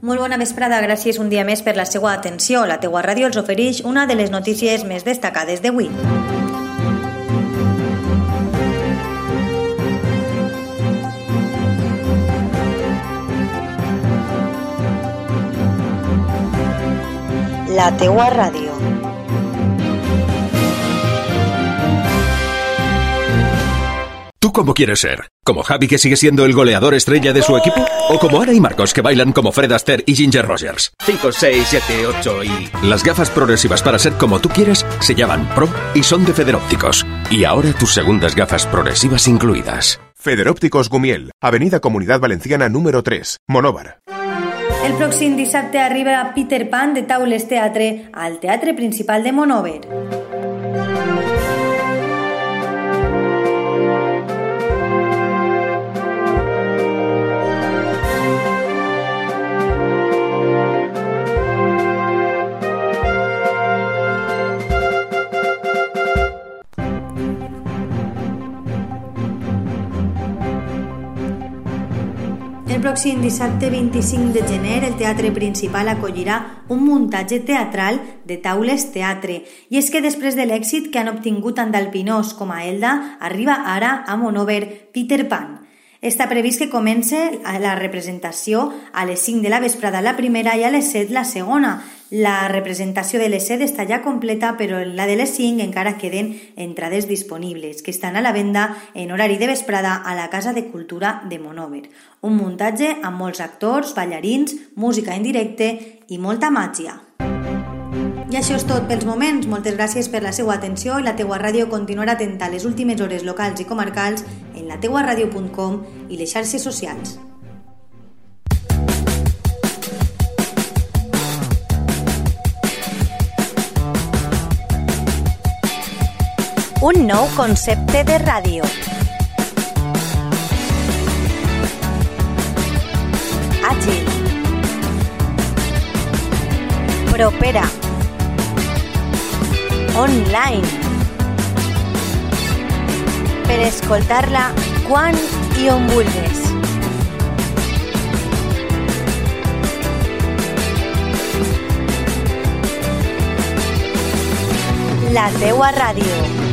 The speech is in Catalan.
Molt bona vesprada, gràcies un dia més per la seva atenció. La teua ràdio els ofereix una de les notícies més destacades d'avui. La teua ràdio. ¿Tú cómo quieres ser? ¿Como Javi que sigue siendo el goleador estrella de su equipo? ¿O como Ana y Marcos que bailan como Fred Astaire y Ginger Rogers? 5, 6, 7, 8 y... Las gafas progresivas para ser como tú quieres se llaman Pro y son de Federópticos. Y ahora tus segundas gafas progresivas incluidas. Federópticos Gumiel, Avenida Comunidad Valenciana número 3, Monóvar. El pròxim dissabte arriba Peter Pan de Taules Teatre al Teatre Principal de Monover. El pròxim dissabte 25 de gener el Teatre Principal acollirà un muntatge teatral de Taules Teatre. I és que després de l'èxit que han obtingut tant d'Alpinós com a Elda, arriba ara a Monover Peter Pan. Està previst que comence la representació a les 5 de la vesprada la primera i a les 7 la segona. La representació de les 7 està ja completa, però la de les 5 encara queden entrades disponibles, que estan a la venda en horari de vesprada a la Casa de Cultura de Monover. Un muntatge amb molts actors, ballarins, música en directe i molta màgia. I això és tot pels moments. Moltes gràcies per la seva atenció i la teua ràdio continuarà atenta a les últimes hores locals i comarcals en lateuaradio.com i les xarxes socials. Un nou concepte de ràdio. Àgil. Propera. Online. Per escoltar-la quan i on. La teua ràdio.